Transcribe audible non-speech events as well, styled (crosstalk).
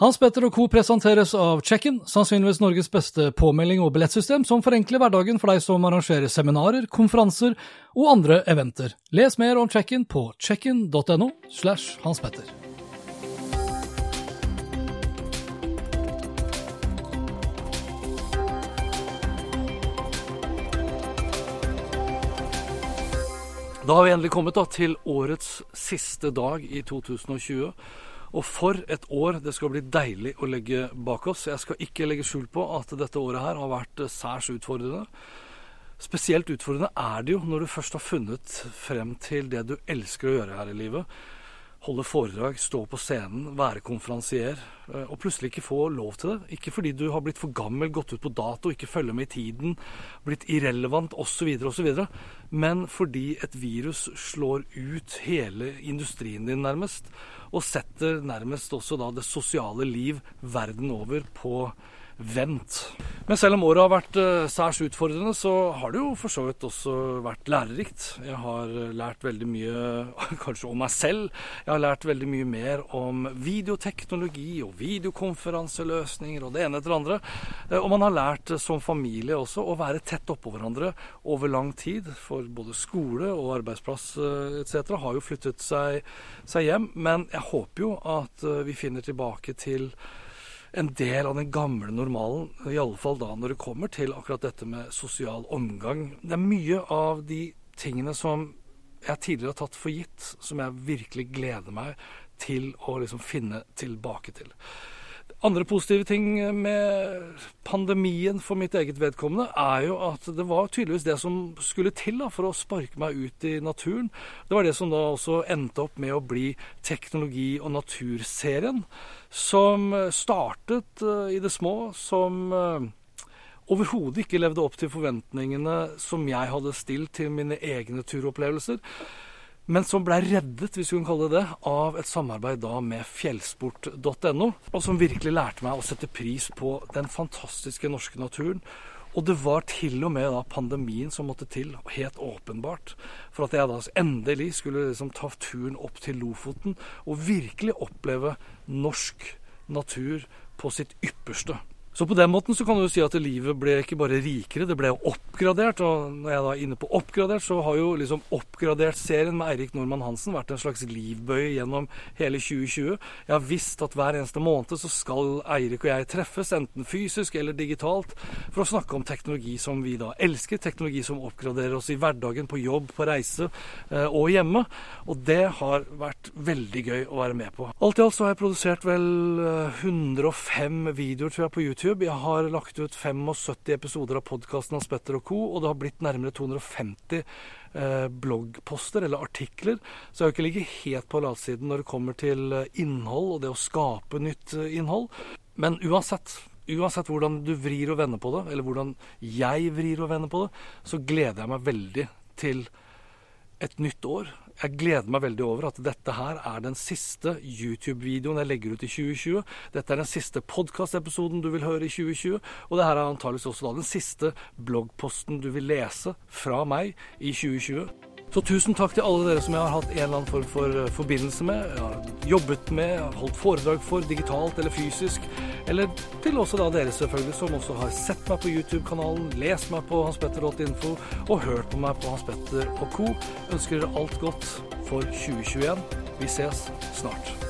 Hans Petter og co. presenteres av Check-in, sannsynligvis Norges beste påmelding og billettsystem som forenkler hverdagen for deg som arrangerer seminarer, konferanser og andre eventer. Les mer om Check-in på checkin.no slash Hans Petter. Da har vi endelig kommet da, til årets siste dag i 2020. Og for et år det skal bli deilig å legge bak oss. Jeg skal ikke legge skjul på at dette året her har vært særs utfordrende. Spesielt utfordrende er det jo når du først har funnet frem til det du elsker å gjøre her i livet. Holde foredrag, stå på scenen, være konferansier, eh, og plutselig ikke få lov til det. Ikke fordi du har blitt for gammel, gått ut på dato, ikke følger med i tiden, blitt irrelevant osv., osv., men fordi et virus slår ut hele industrien din nærmest og setter nærmest også da det sosiale liv verden over på vent. Men selv om året har vært uh, særs utfordrende, så har det jo for så vidt også vært lærerikt. Jeg har eh, lært veldig mye (laughs) kanskje om meg selv. Jeg har lært veldig mye mer om videoteknologi og videokonferanseløsninger og det ene etter det andre. Uh, og man har lært som familie også å være tett oppå hverandre over lang tid. For både skole og arbeidsplass etc. har jo flyttet seg, seg hjem. Men jeg håper jo at vi finner tilbake til en del av den gamle normalen. I alle fall da når det kommer til akkurat dette med sosial omgang. Det er mye av de tingene som jeg tidligere har tatt for gitt, som jeg virkelig gleder meg til å liksom finne tilbake til. Andre positive ting med pandemien for mitt eget vedkommende er jo at det var tydeligvis det som skulle til da, for å sparke meg ut i naturen. Det var det som da også endte opp med å bli teknologi- og naturserien som startet uh, i det små, som uh, overhodet ikke levde opp til forventningene som jeg hadde stilt til mine egne turopplevelser. Men som ble reddet hvis vi kan kalle det det, av et samarbeid da med fjellsport.no. Og som virkelig lærte meg å sette pris på den fantastiske norske naturen. Og det var til og med da pandemien som måtte til, helt åpenbart, for at jeg da endelig skulle liksom ta turen opp til Lofoten og virkelig oppleve norsk natur på sitt ypperste. Så på den måten så kan du si at livet ble ikke bare rikere, det ble jo oppgradert. Og når jeg da er inne på oppgradert, så har jo liksom oppgradert-serien med Eirik Normann Hansen vært en slags livbøye gjennom hele 2020. Jeg har visst at hver eneste måned så skal Eirik og jeg treffes, enten fysisk eller digitalt, for å snakke om teknologi som vi da elsker. Teknologi som oppgraderer oss i hverdagen, på jobb, på reise eh, og hjemme. Og det har vært veldig gøy å være med på. Alt i alt så har jeg produsert vel 105 eh, videoer, tror jeg, på YouTube YouTube. Jeg har lagt ut 75 episoder av podkasten Hans Petter og co., og det har blitt nærmere 250 eh, bloggposter eller artikler. Så jeg har ikke ligget helt på latsiden når det kommer til eh, innhold og det å skape nytt eh, innhold. Men uansett, uansett hvordan du vrir og vender på det, eller hvordan jeg vrir og vender på det, så gleder jeg meg veldig til et nytt år. Jeg gleder meg veldig over at dette her er den siste YouTube-videoen jeg legger ut i 2020. Dette er den siste podkast-episoden du vil høre i 2020. Og det her er antakeligvis også den siste bloggposten du vil lese fra meg i 2020. Så tusen takk til alle dere som jeg har hatt en eller annen form for eh, forbindelse med, jobbet med, holdt foredrag for, digitalt eller fysisk. Eller til også da dere selvfølgelig, som også har sett meg på YouTube-kanalen, lest meg på hanspetter.info og hørt på meg på Hans. Ønsker dere alt godt for 2021. Vi ses snart.